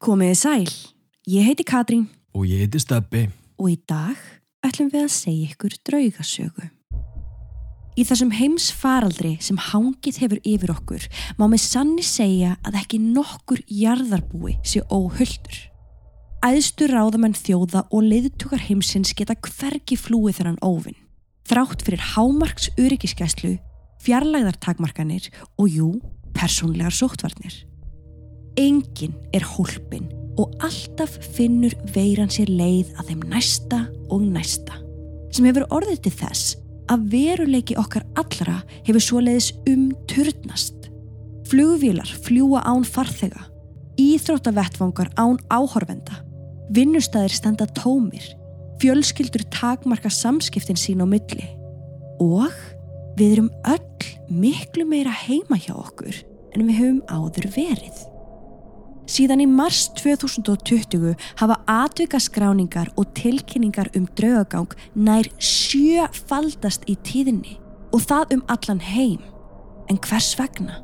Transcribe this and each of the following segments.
Komiði sæl, ég heiti Katrín Og ég heiti Steppi. og í dag ætlum við að segja ykkur draugasögu. Í þessum heimsfaraldri sem hangið hefur yfir okkur má með sanni segja að ekki nokkur jarðarbúi sé óhulltur. Æðstu ráðamenn þjóða og leiðtugar heimsins geta hvergi flúið þar hann óvinn. Þrátt fyrir hámarks öryggiskeslu, fjarlægðartakmarkanir og jú, persónlegar sóttvarnir. Engin er hólpin og alltaf finnur veiran sér leið að þeim næsta og næsta. Sem hefur orðið til þess að veruleiki okkar allra hefur svoleiðis umturnast. Flugvílar fljúa án farþega, íþróttavettvangar án áhorfenda, vinnustæðir standa tómir, fjölskyldur takmarka samskiptin sín á milli og við erum öll miklu meira heima hjá okkur en við höfum áður verið. Síðan í mars 2020 hafa atvikaskráningar og tilkynningar um draugagang nær sjöfaldast í tíðinni og það um allan heim. En hvers vegna?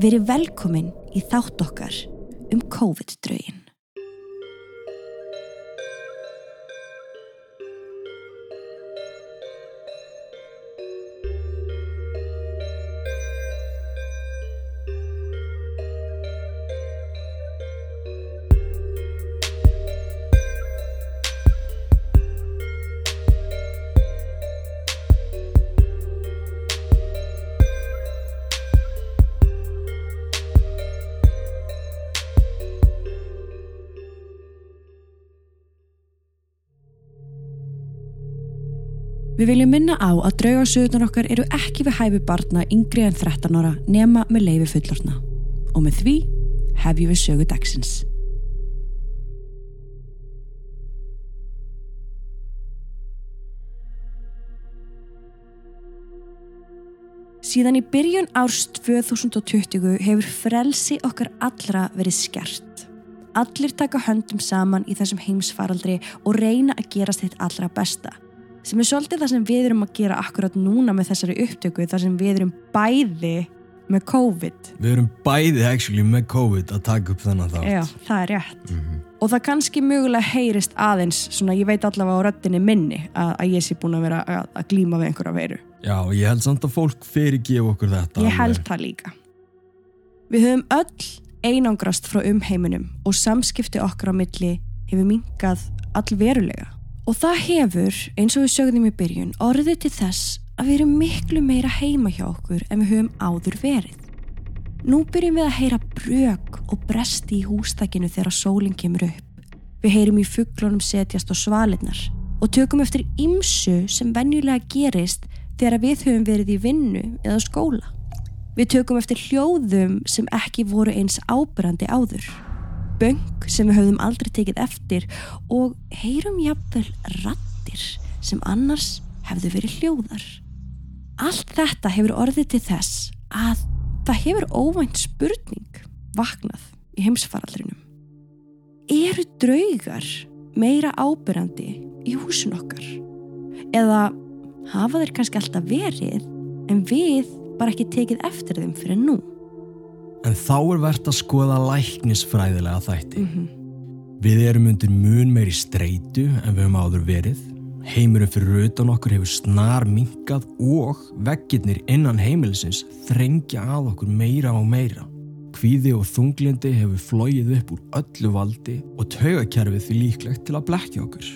Veri velkomin í þátt okkar um COVID-draugin. Við viljum minna á að draugasögurnar okkar eru ekki við hæfi barna yngri en 13 ára nema með leifi fullorna. Og með því hefjum við sögu dagsins. Síðan í byrjun árs 2020 hefur frelsi okkar allra verið skert. Allir taka höndum saman í þessum heimsfaraldri og reyna að gerast þitt allra besta sem er svolítið það sem við erum að gera akkurat núna með þessari upptöku þar sem við erum bæði með COVID Við erum bæði actually með COVID að taka upp þennan þátt. Já, það er rétt Mhm. og það kannski mögulega heyrist aðeins svona ég veit allavega á röttinni minni að, að ég sé búin að vera að, að glíma við einhverja veiru Já, og ég held samt að fólk fyrirgefa okkur þetta. Ég held alveg. það líka Við höfum öll einangrast frá umheiminum og samskipti okkar á milli hefur minkað allverulega og það hefur, eins og við sögðum í byrjun orðið til þess að við erum miklu meira heima hjá okkur en við höfum áður verið Nú byrjum við að heyra brök og bresti í hústakinu þegar sólinn kemur upp Við heyrum í fugglunum setjast á svalinnar og tökum eftir ymsu sem venjulega gerist þegar við höfum verið í vinnu eða skóla. Við tökum eftir hljóðum sem ekki voru eins ábyrrandi áður. Böng sem við höfum aldrei tekið eftir og heyrum jafnvel rattir sem annars hefðu verið hljóðar. Allt þetta hefur orðið til þess að það hefur óvænt spurning vaknað í heimsfaraldrinum. Eru draugar meira ábyrrandi í húsin okkar? Eða hafa þeir kannski alltaf verið en við bara ekki tekið eftir þeim fyrir nú? En þá er verðt að skoða læknisfræðilega þætti. Mm Við erum undir mun meiri streitu en við höfum áður verið. Heimurinn fyrir utan okkur hefur snar minkað og veggirnir innan heimilisins þrengja að okkur meira og meira. Kvíði og þunglindi hefur flóið upp úr öllu valdi og taugakerfið því líklegt til að blekja okkur.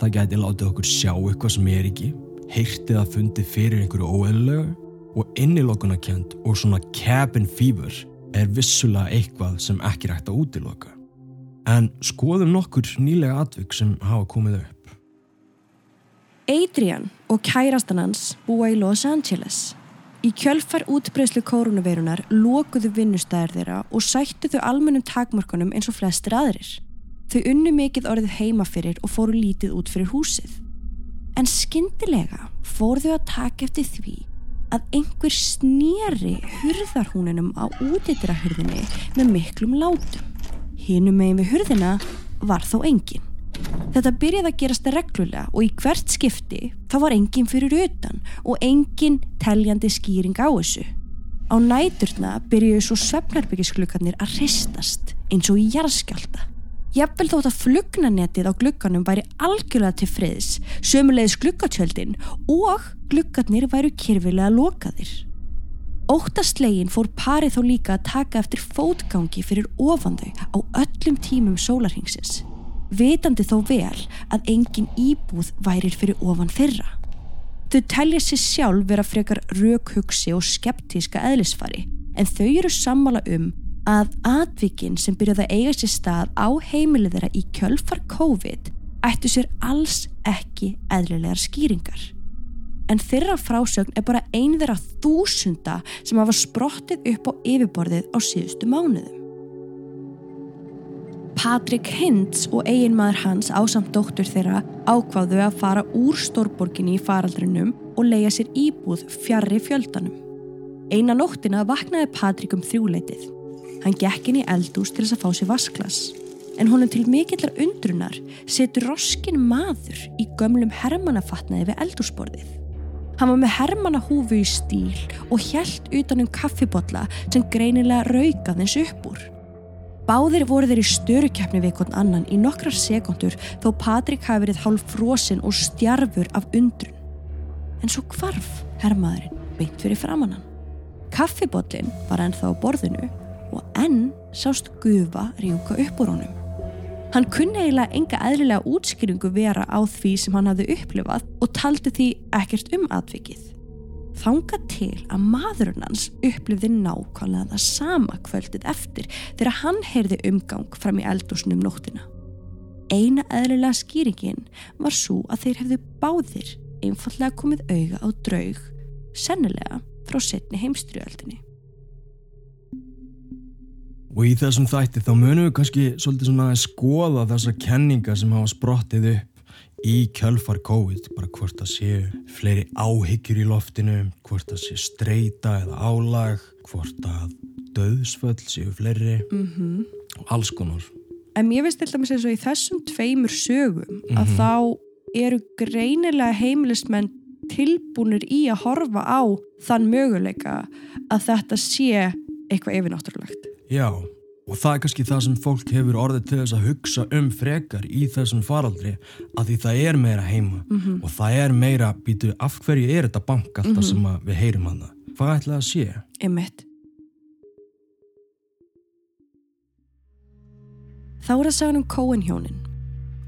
Það gæti látið okkur sjá eitthvað sem er ekki, heyrtið að fundið fyrir einhverju óeðlögu og innilokunarkjönd og svona cabin fever er vissulega eitthvað sem ekki hægt að útiloka. En skoðum nokkur nýlega atvik sem hafa komið upp. Adrian og kærastan hans búa í Los Angeles. Í kjölfar útbreyslu kórunaveirunar lokuðu vinnustæðir þeirra og sættu þau almennum takmörkunum eins og flestir aðrir. Þau unnu mikið orðið heima fyrir og fóru lítið út fyrir húsið. En skyndilega fór þau að taka eftir því að einhver snýri hurðarhúninum á útidrahurðinni með miklum látum. Hinum megin við hurðina var þó engin. Þetta byrjaði að gerast reglulega og í hvert skipti þá var engin fyrir utan og engin teljandi skýring á þessu. Á næturna byrjuðu svo svefnarbyggisklukarnir að hristast eins og í jarðskjálta. Jafnvel þótt að flugnanetið á glugganum væri algjörlega til friðs, sömulegis gluggatjöldin og gluggarnir væru kyrfilega lokaðir. Óttaslegin fór parið þó líka að taka eftir fótgangi fyrir ofandau á öllum tímum sólarhingsins, vitandi þó vel að engin íbúð værir fyrir ofan fyrra. Þau telja sér sjálf vera frekar raukhugsi og skeptíska eðlisfari en þau eru sammála um að atvikinn sem byrjaði að eiga sér stað á heimilið þeirra í kjölfar COVID ættu sér alls ekki eðlilegar skýringar. En þeirra frásögn er bara einu þeirra þúsunda sem hafa sprottið upp á yfirborðið á síðustu mánuðum. Patrik Hintz og eiginmaður hans ásamt dóttur þeirra ákváðu að fara úr stórborginni í faraldrinum og leia sér íbúð fjarrri fjöldanum. Einan nóttina vaknaði Patrik um þrjúleitið. Hann gekk inn í eldús til þess að fá sér vasklas. En honum til mikillar undrunar setur roskin maður í gömlum hermanafatnaði við eldúsborðið. Hann var með hermanahúfu í stíl og hjælt utanum kaffibotla sem greinilega raukaðins upp úr. Báðir voru þeir í störukjapni við einhvern annan í nokkrar sekundur þó Patrik hafi verið hálf frosinn og stjarfur af undrun. En svo kvarf hermaðurinn beint fyrir framannan. Kaffibotlinn var ennþá á borðinu og enn sást gufa rjúka upp úr honum. Hann kunni eiginlega enga eðlilega útskýringu vera á því sem hann hafði upplifað og taldi því ekkert um atvikið. Þanga til að maðurinn hans upplifði nákvæmlega það sama kvöldið eftir þegar hann heyrði umgang fram í eldúsnum nóttina. Eina eðlilega skýringin var svo að þeir hefðu báðir einfallega komið auga á draug, sennilega frá setni heimstriöldinni. Og í þessum þætti þá munum við kannski svolítið svona að skoða þessa kenninga sem hafa sprottið upp í kjölfar COVID, bara hvort það séu fleiri áhyggjur í loftinu, hvort það séu streyta eða álag, hvort að döðsföll séu fleiri Mm -hmm. og alls konar. En mér finnst til dæmis eins og í þessum tveimur sögum að Mhm. þá eru greinilega heimilismenn tilbúnir í að horfa á þann möguleika að þetta sé eitthvað yfirnáttúrulegt. Já, og það er kannski það sem fólk hefur orðið til þess að hugsa um frekar í þessum faraldri að því það er meira heima Mhm. og það er meira, býtu, af hverju er þetta bank alltaf sem að við heyrim hana? Hvað ætlaði að sé? Einmitt. Þá er það sagan um Cohen hjónin.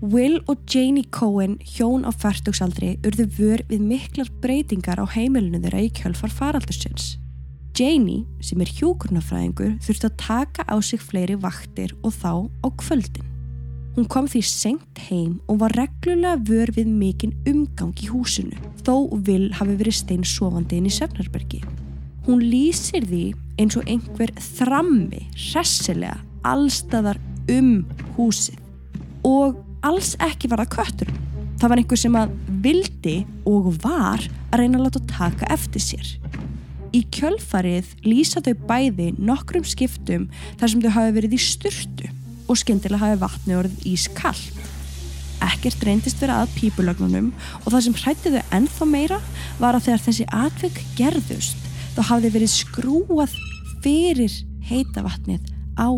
Will og Janie Cohen, hjón á færtugsaldri, urðu vör við miklar breytingar á heimilinu þeirra í kjölfar faraldursins. Janie, sem er hjúkurnafræðingur, þurfti að taka á sig fleiri vaktir og þá á kvöldin. Hún kom því senkt heim og var reglulega vör við mikinn umgang í húsinu, þó Will hafi verið stein sofandi inn í Söfnarbergi. Hún lýsir því eins og einhver þrammi, hressilega, allstaðar um húsið og alls ekki var það kötturum. Það var einhver sem að vildi og var að reyna að láta taka eftir sér. Í kjölfarið lýsa þau bæði nokkrum skiptum þar sem þau hafi verið í styrtu og skyndilega hafi vatni orðið ískall. Ekkert reyndist vera að pípulögnunum og það sem hrætti þau ennþá meira var að þegar þessi atvik gerðust þá hafði verið skrúað fyrir heita vatnið á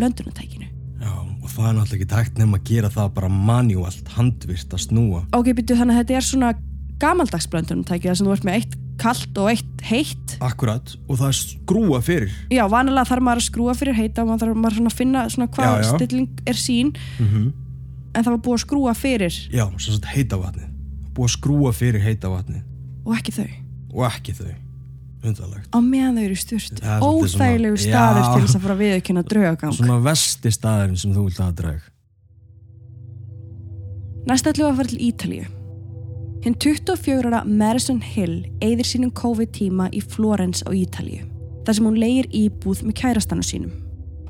blöndunatækinu. Já, og það er náttúrulega ekki tækt nefn að gera það bara manjúalt, handvirt að snúa. Ok, byrju þannig að þetta er svona gamaldags blöndunatæki þar sem þú ert með eitt kallt og eitt heitt. Akkurat, og það er skrúa fyrir. Já, vanilega þarf maður að skrúa fyrir heita og maður þarf maður svona að finna svona hvað stilling er sín Mm en það var búið að skrúa fyrir Já, svo sagt heita vatnið. Búið að skrúa fyrir heita vatnið. og ekki þau. Og ekki þau. Undarlegt. Á meðan þau eru er svona- Óþægilegu staður til þess að fara að viðkynna draugagang. Svona vesti staðurinn sem þú vilt hafa drag. Næst ætlum við að fara til Ítalíu. Hinn 24 ára Madison Hill eigðir sínum COVID-tíma í Florence á Ítalíu, þar sem hún leigir íbúð með kærastanu sínum.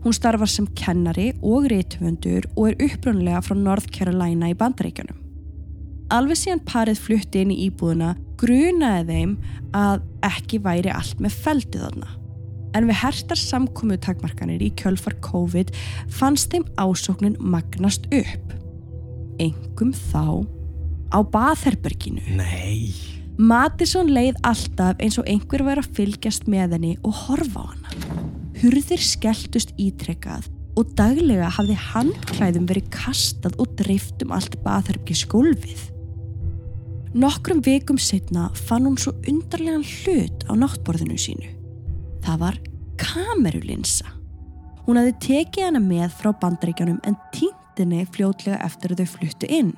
Hún starfar sem kennari og reythöfundur og er upprunlega frá North Carolina í bandaríkjunum. Alveg síðan parið flutti inn í íbúðuna grunaði þeim að ekki væri allt með feldið þarna. En við hertar samkomu takmarkanir í kjölfar COVID fannst þeim ásóknin magnast upp. Engum þá á baðherberginu. Nei. Mattisson leið alltaf eins og einhver væri að fylgjast með henni og horfa á hana. Hurðir skelltust ítrekkað og daglega hafði handklæðum verið kastað og dreift um allt baðherbyggi skólfið. Nokkrum vikum setna fann hún svo undarlegan hlut á náttborðinu sínu. Það var kamerulinsa. Hún hafði tekið hana með frá bandaríkjanum en týndinni fljótlega eftir að þau fluttu inn.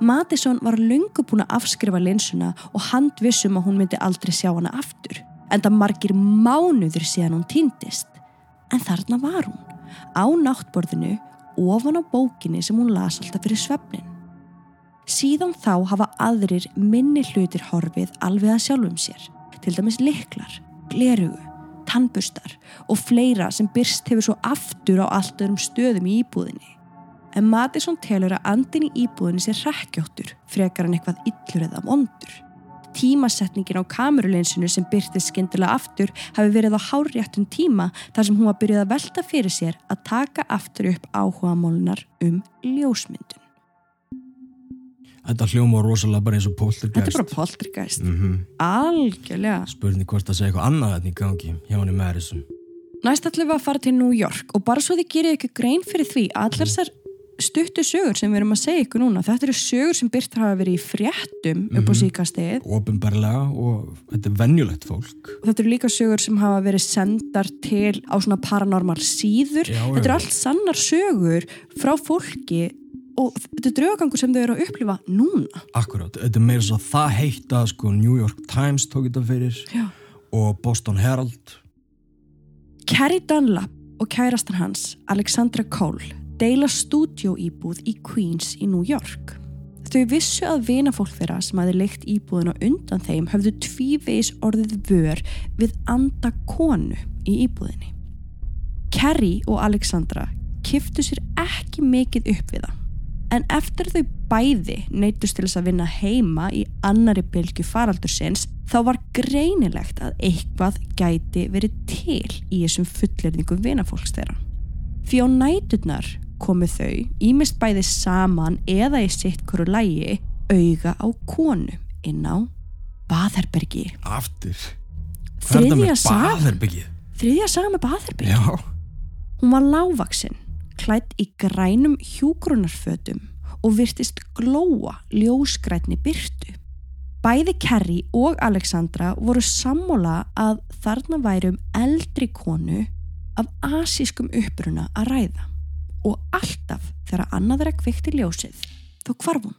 Matisson var lungu búin að afskrifa linsuna og handvissum að hún myndi aldrei sjá hana aftur. En það margir mánuður síðan hún týndist. En þarna var hún, á náttborðinu, ofan á bókinni sem hún las alltaf fyrir svefnin. Síðan þá hafa aðrir minni hlutir horfið alveg að sjálfum sér, til dæmis liklar, glerugu, tannbustar og fleira sem byrst hefur svo aftur á allt öðrum stöðum í íbúðinni. En Matisson telur að andin í íbúðinni sé rekkjóttur frekar en eitthvað yllur eða vondur. Tímasetningin á kamerulensinu sem byrti skindilega aftur hafi verið á hárjættun tíma þar sem hún var byrjuð að velta fyrir sér að taka aftur upp áhuga mólunar um ljósmyndun. Þetta hljóma rosalega bara eins og poltergeist. Þetta er bara poltergeist. Mm -hmm. Algjörlega. Spurning hvort það segja eitthvað annað þetta í gangi hjá henni Madison. Næst ætlum við að fara til New York og bara svo þið gerir ekki grein fyrir því að allar þessar stuttu sögur sem við erum að segja ykkur núna þetta eru sögur sem byrtar hafa verið í fréttum upp á Mhm. Ópenbarlega og þetta er venjulegt fólk. og þetta eru líka sögur sem hafa verið sendar til á svona paranormal síður Já, þetta eru allt sannar sögur frá fólki og þetta er draugagangur sem þau eru að upplifa núna Akkurát, þetta er meira svo það heitt að sko New York Times tók þetta fyrir Já. og Boston Herald. Carrie Dunlap og kærastan hans Alexandra Cole deila stúdjóíbúð í Queens í New York. Þau vissu að vinafólk þeirra sem hafi leikt íbúðin og undan þeim höfðu tvívegis orðið vör við anda konu í íbúðinni. Carrie og Alexandra kiftu sér ekki mikið upp við það. En eftir þau bæði neytust til þess að vinna heima í annari bylgu faraldursins þá var greinilegt að eitthvað gæti verið til í þessum fullirðingum vinafólks þeirra. Því á næturnar komu þau, ímist bæði saman eða í sitt hverju lægi, auga á konu inn á baðherbergi. Aftur. Þriðja saga, þriðja saga með baðherbergi. Já. Hún var lágvaksinn, klætt í grænum hjúgrunarfötum og virtist glóa ljósgrænni byrtu. Bæði Kerry og Alexandra voru sammála að þarna væri um eldri konu af asískum uppruna að ræða og alltaf þegar annað þeirra kvikti ljósið þá hvarf hún.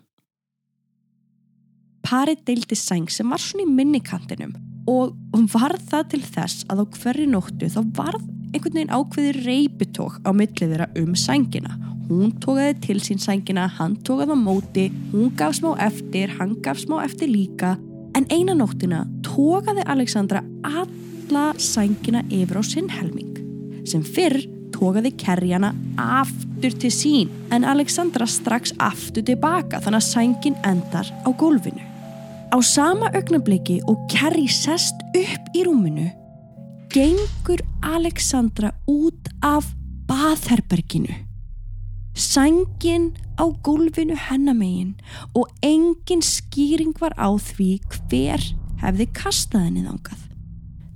Parið deildi sæng sem var svona í minnikantinum og varð það til þess að á hverju nóttu þá varð einhvern veginn ákveði reypitók á millið þeirra um sængina. Hún tókaði til sín sængina, hann tókaði á móti, hún gaf smá eftir, hann gaf smá eftir líka. En eina nóttina tókaði Alexandra alla sængina yfir á sinn helming. Sem fyrr tókaði kerjana aftur til sín en Alexandra strax aftur tilbaka þannig að sængin endar á gólfinu. Á sama augnabliki og Kerry sest upp í rúminu gengur Alexandra út af baðherberginu. Sængin á gólfinu hennamegin og engin skýring var á því hver hefði kastað henni þangað.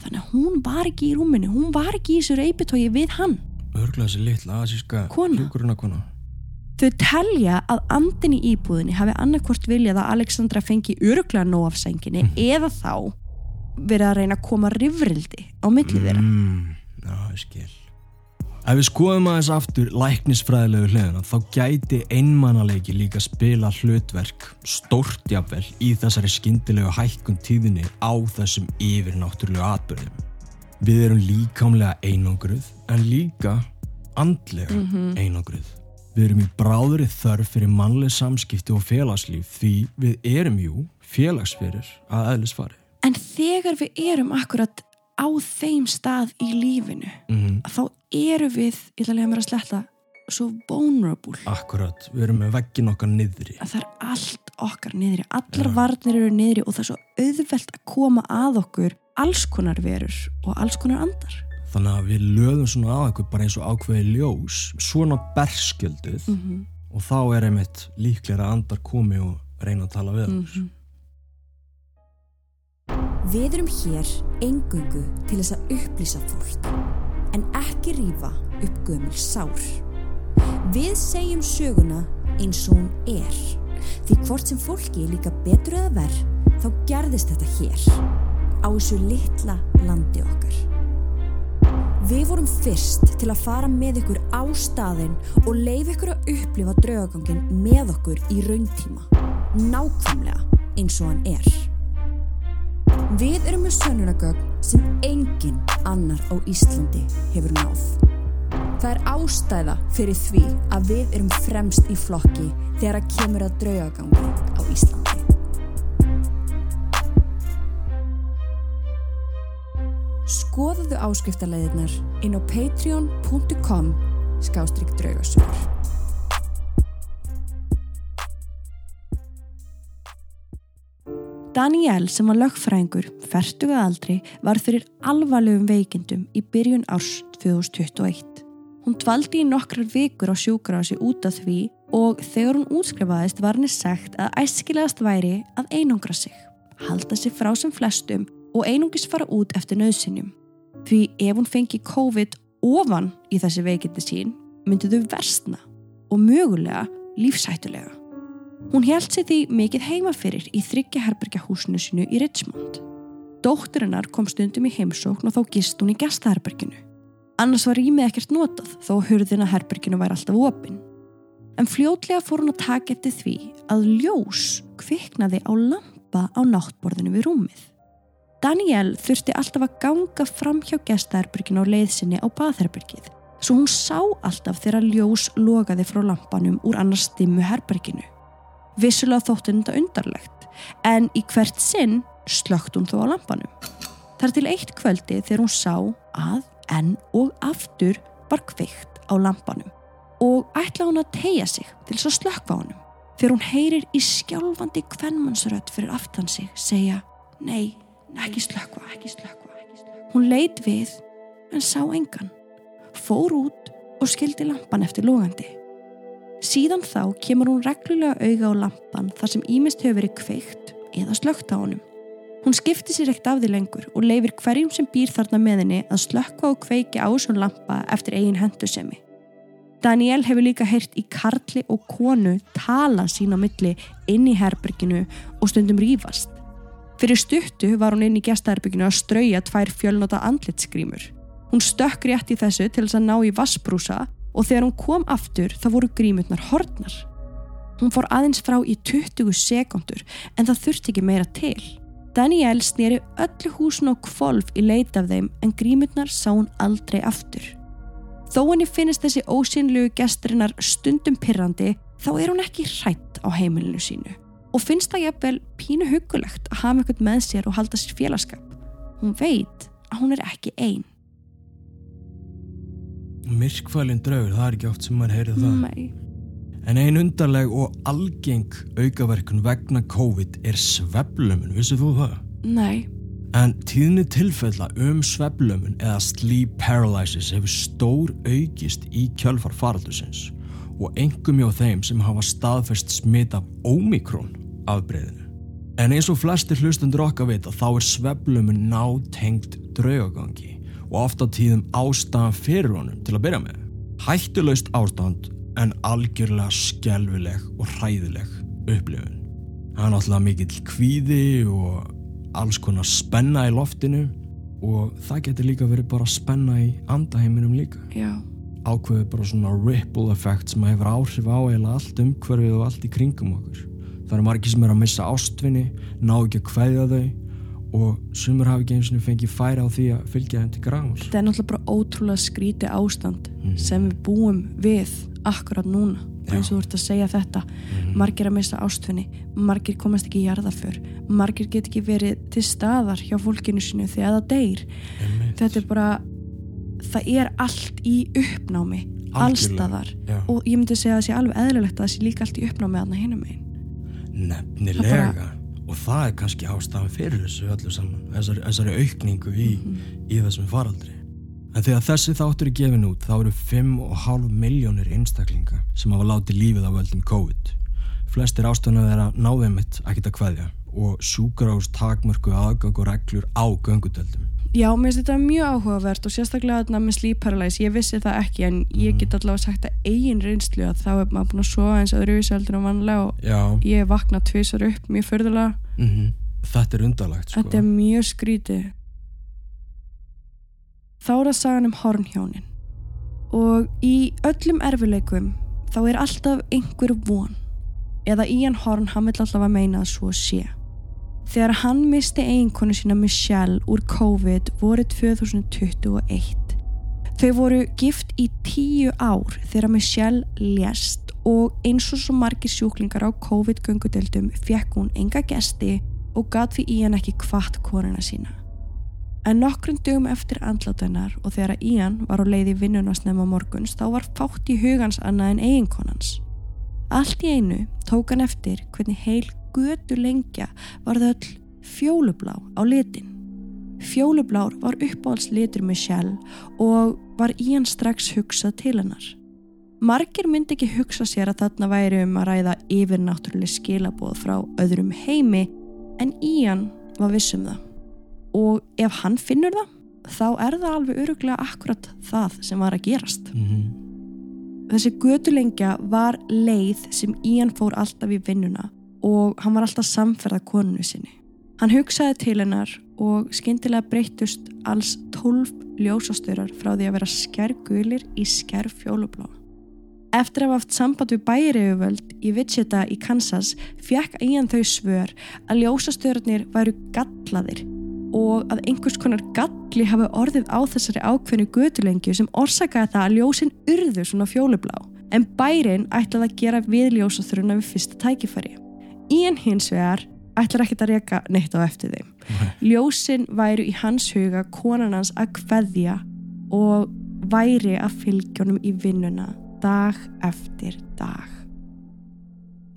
Þannig að hún var ekki í rúminu, hún var ekki í þessu reypitói við hann. Örglega þessi litla asíska Kona. kona. Þau telja að andin í íbúðinni hafi annarkvort viljað að Alexandra fengi öruglega nóg af sænginni eða þá verið að reyna að koma rifrildi á milli þeirra. Mm, já, ég skil. Ef við skoðum aðeins aftur læknisfræðilegu hliðina þá gæti einmannaleiki líka spila hlutverk stórt jafnvel í þessari skyndilegu hækkun tíðinni á þessum yfirnáttúrulegu atbyrðum. Við erum líkamlega einangruð en líka andlega einangruð. Við erum í bráðuri þörf fyrir mannleg samskipti og félagslíf því við erum jú félagsfyrir að eðlisfari. En þegar við erum akkurat á þeim stað í lífinu, Mm þá eru við, ég ætla að lega mér að sletta, svo vulnerable. Akkurat, við erum með veggin okkar niðri. Að það er allt okkar niðri, allar Já. varnir eru niðri og það er svo auðvelt að koma að okkur alls konar verur og alls konar andar. Þannig að við löðum svona að okkur bara eins og ákveði ljós, svona berskjölduð Mm og þá er einmitt líklega að andar komi og reyna að tala við Mhm. okkur. Við erum hér engungu til þess að upplýsa fólk, en ekki rífa upp gömul sár. Við segjum söguna eins og hún er. Því hvort sem fólki líka betur eða verð, þá gerðist þetta hér, á þessu litla landi okkar. Við vorum fyrst til að fara með ykkur á staðinn og leif ykkur að upplifa draugagangin með okkur í rauntíma. Nákvæmlega eins og hann er. Við erum með sönunagögn sem engin annar á Íslandi hefur náð. Það er ástæða fyrir því að við erum fremst í flokki þegar að kemur að draugagangi á Íslandi. Skoðuðu áskriftarleiðirnar inn á patreon.com skástrygg draugasögur. Daniel sem var lögfræðingur, færtuga aldri, var fyrir alvarlegum veikindum í byrjun árs 2021. Hún dvaldi í nokkrar vikur á sjúkrási út af því og þegar hún útskrifaðist var henni sagt að æskilegast væri að einangra sig, halda sig frá sem flestum og einungis fara út eftir nöðsynjum. Því ef hún fengi COVID ofan í þessi veikindi sín myndi þau versna og mögulega lífsættulega. Hún held sér því mikið heima fyrir í þryggja herbergjahúsinu sinu í Richmond. Dótturinnar kom stundum í heimsókn og þá gist hún í gestaherberginu. Annars var rýmið ekkert notað þó hurðina herberginu væri alltaf opinn. En fljótlega fór hún að taka eftir því að ljós kviknaði á lampa á náttborðinu við rúmið. Daniel þurfti alltaf að ganga fram hjá gestaherberginu á leiðsinni á baðherbergið svo hún sá alltaf þegar ljós logaði frá lampanum úr annars stimmu herberginu. Vissulega þótti þetta undarlegt en í hvert sinn slögt hún þó á lampanum. Þar til eitt kvöldi þegar hún sá að enn og aftur var kveikt á lampanum og ætla hún að tegja sig til þess að slökka honum þegar hún heyrir í skjálfandi kvennmannsrött fyrir aftan sig segja Nei, ekki slökva, ekki slökva. Hún leit við en sá engan, fór út og skildi lampan eftir logandi. Síðan þá kemur hún reglulega auga á lampan þar sem ímest hefur verið kveikt eða slökt á honum. Hún skipti sér ekkert af því lengur og leifir hverjum sem býr þarna með henni að slökka og kveiki á svon lampa eftir eigin hendusemi. Daniel hefur líka heyrt í karli og konu tala sín á milli inn í herberginu og stundum rýfast. Fyrir stuttu var hún inn í gestaherbygginu að strauja tvær fjölnota andlitsgrímur. Hún stökk rétt í þessu til þess að ná í vassbrúsa og þegar hún kom aftur þá voru grímurnar hortnar. Hún fór aðeins frá í 20 sekundur en það þurfti ekki meira til. Daniel snýri öllu húsin á kvolf í leit af þeim en grímurnar sá hún aldrei aftur. Þó henni finnist þessi ósynlegu gesturinnar stundum pirrandi þá er hún ekki hrætt á heimilinu sínu og finnst það jafnvel pínu hugulegt að hafa eitthvað með sér og halda sér félagskap. Hún veit að hún er ekki einn. Myrkfælinn draugur, það er ekki oft sem maður heyrið það. Nei. En ein undarleg og algeng aukaverkun vegna COVID er sveflumun, vissið þú það? Nei. En tíðni tilfella um sveflumun eða sleep paralysis hefur stór aukist í kjölfar faraldusins og engum hjá þeim sem hafa staðfest smit af Omikron afbreyðinu. En eins og flestir hlustundur okkar vita þá er sveflumun nátengt draugagangi og ofta tíðum ástæðan fyrir honum til að byrja með. Hættulegst ástand en algjörlega skjálfileg og hræðileg upplifun. Það er náttúrulega mikill kvíði og alls konar spenna í loftinu og það getur líka verið bara spenna í andaheiminum líka. Já. Ákveður bara svona ripple effect sem hefur áhrif á eða allt umhverfið og allt í kringum okkur. Það eru margir sem er að missa ástvinni, ná ekki að kveðja þau og sumur hafi ekki eins og fengið færa á því að fylgja þeim til gráðs. Þetta er náttúrulega bara ótrúlega skríti ástand Mhm. sem við búum við akkurat núna. Já. eins og þú ert að segja þetta Mhm. margir að missa ástfinni, margir komast ekki í jarðaför, margir get ekki verið til staðar hjá fólkinu sinu þegar það deyr. Einmitt. Þetta er bara það er allt í uppnámi allstaðar Já. og ég myndi segja að það sé alveg eðlilegt að það sé líka allt í uppnámi aðna hinum einn. Nefnilega og það er kannski ástafan fyrir þessu öllu saman þessari, þessari aukningu í, Mhm. í þessum faraldri en þegar þessi þáttur er gefin út þá eru 5,5 miljónir einstaklinga sem hafa látið lífið á völdum COVID flestir ástafan þeirra náðum mitt að kveðja og sjúkrahús takmörku aðgang og reglur á göngutöldum Já, mér finnst þetta mjög áhugavert og sérstaklega þarna með sleep paralysis, ég vissi það ekki en ég get allavega sagt að eigin reynslu að þá er maður búin að sofa eins öðruvísi heldur en vanlega og Já, ég vakna tvisar upp mjög förðulega. mm þetta er undalegt sko. Þetta er mjög skrítið. Þá er það sagan um hornhjónin og í öllum erfileikum þá er alltaf einhver von eða Ian Horn hann vil alltaf að meina að svo sé. Þegar hann misti eiginkonu sína Michelle úr COVID voru 2021. Þau voru gift í tíu ár þegar Michelle lést og eins og svo margir sjúklingar á COVID-göngudeldum fekk hún enga gesti og gat því Ian ekki kvart konuna sína. En nokkrum dögum eftir andlátunar og þegar Ian var á leiði vinnuna snemma morguns þá var fátt í hugans annað en eiginkonans. Allt í einu tók hann eftir hvernig heil götu lengja var þau öll fjólublá á litin. Fjólublár var uppáhaldslitur Michelle og var Ian strax hugsað til hennar. Margir myndi ekki hugsa sér að þarna væri um að ræða yfirnáttúrulega skilaboð frá öðrum heimi en Ian var viss um það. Og ef hann finnur það, þá er það alveg öruglega akkurat það sem var að gerast. mm Þessi gödulengja var leið sem Ian fór alltaf í vinnuna og hann var alltaf samferða konunu sinni. Hann hugsaði til hennar og skyndilega breytust alls 12 ljósastörar frá því að vera skærgulir í skærfjólublá. Eftir að hafa haft samband við bæriöföld í Wichita í Kansas fekk Ian þau svör að ljósastörarnir væru gallaðir og að einhvers konar galli hafi orðið á þessari ákveðnu gödulengju sem orsakaði það að ljósin urðu svona fjólublá. En bærin ætlaði að gera við ljósaþuruna við fyrsta tækifæri. Ian hins vegar ætlar ekkert að reyka neitt á eftir þeim. Ljósin væru í hans huga konan hans að kveðja og væri að fylgjónum í vinnuna dag eftir dag.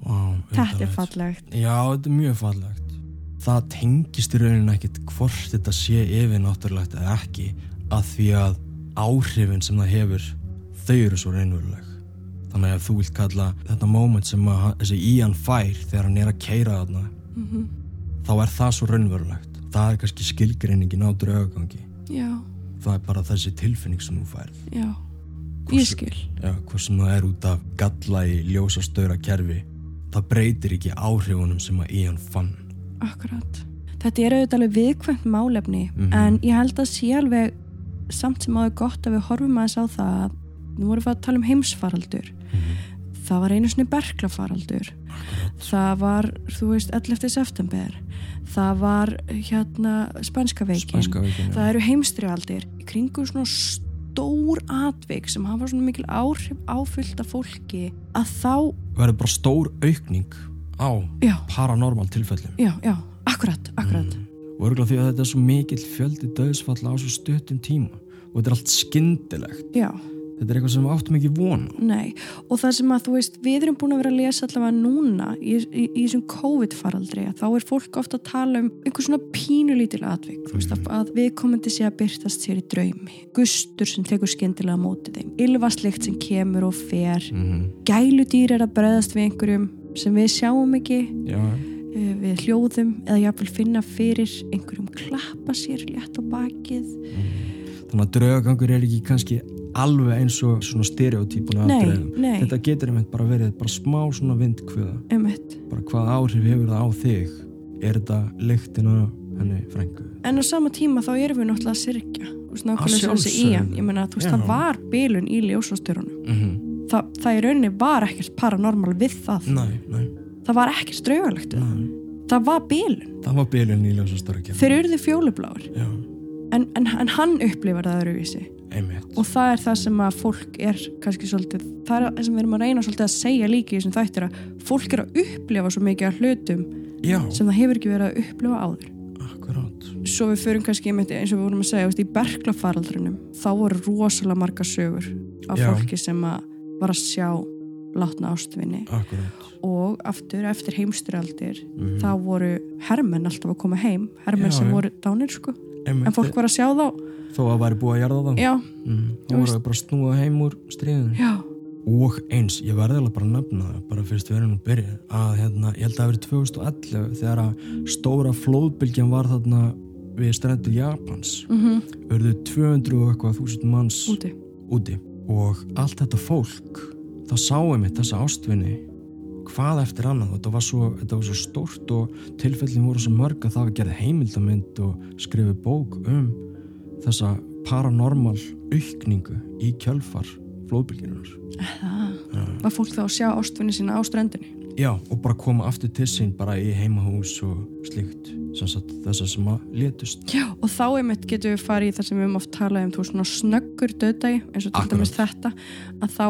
Vá, Þetta er fallegt. Já, þetta er mjög fallegt Það tengist í rauninu ekkit hvort þetta sé yfir náttúrulegt eða ekki að því að áhrifin sem það hefur þau eru svo reynveruleg þannig að þú vilt kalla þetta moment sem að þessi Ian fær þegar hann er að keira þarna Mm þá er það svo raunverulegt. Það er kannski skilgreiningin á draugagangi. Já, það er bara þessi tilfinning sem þú færð. Já, Hvort ég skil. Já, hvað sem það er út af galla í ljósastöra kerfi það breytir ekki áhrifunum sem að Ian fann Akkurat. Þetta er auðvitað alveg viðkvæmt málefni Mhm. en ég held að sé alveg samt sem áður gott að við horfum aðeins á það að nú vorum við að tala um heimsfaraldur. Það var einu svona berklafaraldur. Það var, þú veist, 11. september. Það var hérna spænska veikin. Spænska veikin. Það eru heimstrialdir. Í kringum svona stór atvik sem hafa svona mikil áhrif áfyllt af fólki að þá, verður bara stór aukning á já, paranormal tilfellum. Já, já, akkurat, akkurat. og örgulega því að þetta er svo mikill fjöldi döðsfalla á svo stuttum tíma. Og þetta er allt skyndilegt Já. þetta er eitthvað sem við áttum ekki vona Nei, og það sem að þú veist, við erum búin að vera að lesa allavega núna í, í, í þessum COVID-faraldri þá er fólk ofta að tala um einhver svona pínulítil atvik, þú veist, að, að við komandi sé að byrtast sér í draumi, gustur sem tekur skyndilega á móti þeim, ylvaslikt sem kemur og fer, mm gæludýr er að bregðast við einhverjum sem við sjáum ekki, já, eh, við hljóðum eða jáfnvel finna fyrir einhverjum klappa sér létt á bakið. þannig að draugagangur er ekki kannski alveg eins og svona stereotypuna þetta getur einmitt bara verið bara smá svona vindkvöða bara hvað áhrif hefur það á þig? Er þetta lyktin á henni frængu En á sama tíma þá erum við náttúrulega að syrkja Þú veist, nákvæmlega sem þessi ían Ég meina, þú veist, það var bilun í ljósastörunum mm -hmm. Þa, Það í rauninni var ekkert paranormal við það. Nei, nei, Það var ekkert við það. Það var bilun. Það var bylun í ljósastöra kerfi Þeir urðu fjólubláir. Já, en, en, en hann upplifar það öðruvísi. Einmitt. Og það er það sem að fólk er kannski svolítið Það er það sem við erum að reyna svolítið að segja líka í þessum þættir að fólk er að upplifa svo mikið af hlutum já, sem það hefur ekki verið að upplifa áður. Akkurát svo við förum kannski eins og við vorum að segja í berklafaraldrinum þá voru rosalega marga sögur af Já. fólki sem að var að sjá látna ástvinni akkurát og aftur eftir heimstyrjaldir Mhm. þá voru hermenn alltaf að koma heim. Hermenn Já, sem já. voru dánir sko. Einmitt, en fólk var að sjá þá. Þó að það væri búið að það já, mm. Þú þá voru bara snúa heim úr stríðinu. Og eins, ég verði alveg bara að nefna það bara fyrst við erum að byrja að hérna, ég held að það verið 2011 þegar að stóra flóðbylgjan var þarna við strendur Japans. Mm -hmm. örðu 200 og eitthvað þúsund manns úti. úti og allt þetta fólk það sáum við þessa ástvinni hvað eftir annað? Þetta var svo, þetta var svo stórt og tilfellin voru svo mörg að það var gerð heimildamind og skrifið bók um þessa paranormal aukningu í kjölfar flóðbylginunar Það var fólk þá að sjá ástvinni sína á ströndinni Já, og bara koma aftur til sín bara í heimahús og slíkt þessar sem að létust. Já, og þá einmitt getum við farið í það sem við höfum oft talað um, þú svona snöggur döðdagi eins og til dæmis þetta að þá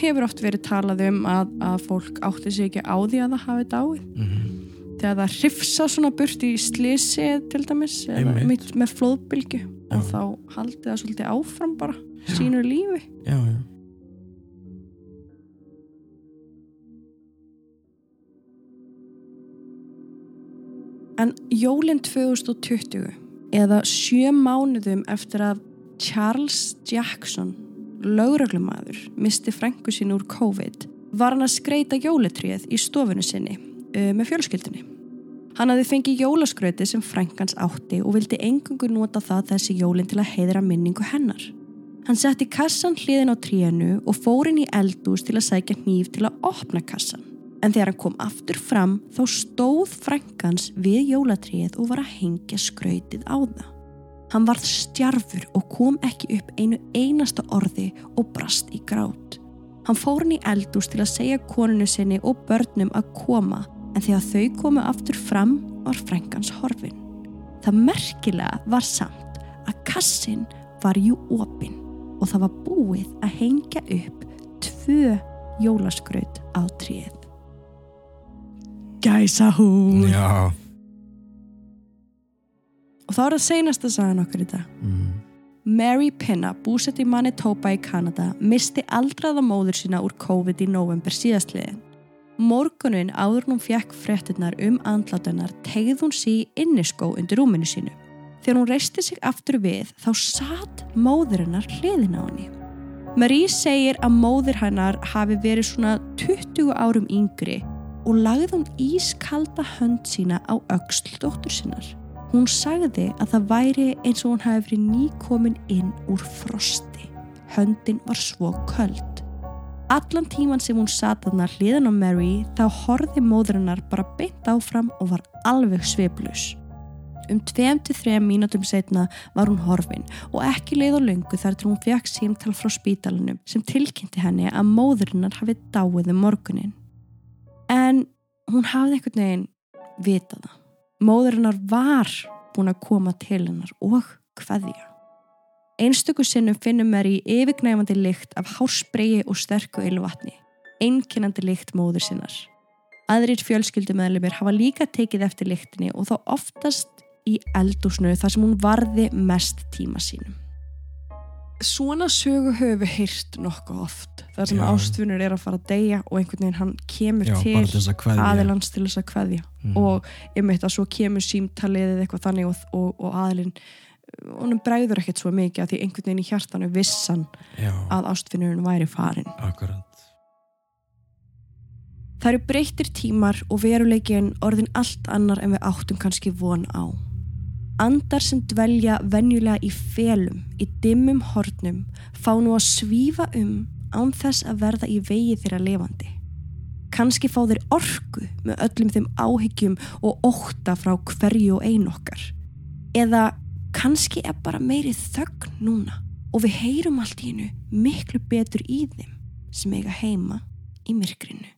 hefur oft verið talað um að, að fólk átti sig ekki á því að það hafi dáið. Mm -hmm. þegar það hrifsa svona burt í slisi til dæmis, eða með flóðbylgu og Já. þá haldið það svolítið áfram bara sínu lífi. Já, já En jólinn 2020 eða sjö mánuðum eftir að Charles Jackson, lögreglumæður, misti frængu sín úr COVID, var hann að skreita jóletríð í stofunu sinni með fjölskyldinni. Hann hafði fengið jólaskrauti sem frængans átti og vildi engungu nota það þessi jólinn til að heiðra minningu hennar. Hann setti kassan hliðin á tríinu og fór inn í eldús til að sækja hníf til að opna kassan. En þegar hann kom aftur fram þá stóð frængans við jólatríið og var að hengja skrautið á það. Hann varð stjarfur og kom ekki upp einu einasta orði og brast í grát. Hann fór hann í eldús til að segja konunu sinni og börnum að koma en þegar þau komu aftur fram var frængans horfin. Það merkilega var samt að kassin var jú opinn og það var búið að hengja upp tvö jólaskraut á tríið. Gæsa hún! Já Og þá er það seinasta sagan okkur í dag. mm. Mary Pinna, búsett í Manitoba í Kanada, misti aldraða móður sína úr COVID í november síðastliðin. Morgunin áður hún fekk fréttinnar um andlátunar tegð hún sí inniskó undir rúminu sínu. Þegar hún reisti sig aftur við þá satt móðurinnar hliðin á henni. Marie segir að móður hennar hafi verið svona 20 árum yngri og lagði hún ískalda hönd sína á öxl dóttur sinnar. Hún sagði að það væri eins og hún hafi verið nýkomin inn úr frosti. Höndin var svo köld. Allan tíman sem hún sat þarna hliðan á Mary þá horði móðurinnar bara beint áfram og var alveg sveiflus. Um 2-3 mínútum setna var hún horfin og ekki leið og löngu þar til hún fekk símtal frá spítalunum sem tilkynnti henni að móðurinnar hafi dáið um morgunin. En hún hafði einhvern veginn vitað það. Móðurinnar var búin að koma til hennar og hvaðja. Einstöku sinnum finnum mér í yfirgnæfandi lykt af hásbreyji og sterku ylvatni, einkennandi lykt móður sinnar. Aðrir fjölskyldumeðlumir hafa líka tekið eftir lyktinni og þá oftast í eldúsnu þar sem hún varði mest tíma sínum. Svona sögu höfum við heyrt nokkuð oft þar sem ástfunur er að fara að deyja og einhvern veginn hann kemur Já, til aðilans til þess að kveðja Mhm. og ég meit að svo kemur símtalið eða eitthvað þannig og, og, og aðilinn honum bregður ekkert svo mikið að því einhvern veginn í hjartanu vissan Já, að ástfinnurinn væri farin. akkurat Það eru breyttir tímar og veruleikin orðin allt annar en við áttum kannski von á. Andar sem dvelja venjulega í felum, í dimmum hornum, fá nú að svífa um án þess að verða í vegi þeirra lifandi. Kannski fá þeir orku með öllum þeim áhyggjum og ótta frá hverju og ein okkar. Eða kannski er bara meiri þögn núna og við heyrum allt í hennu miklu betur í þeim sem eiga heima í myrkrinu.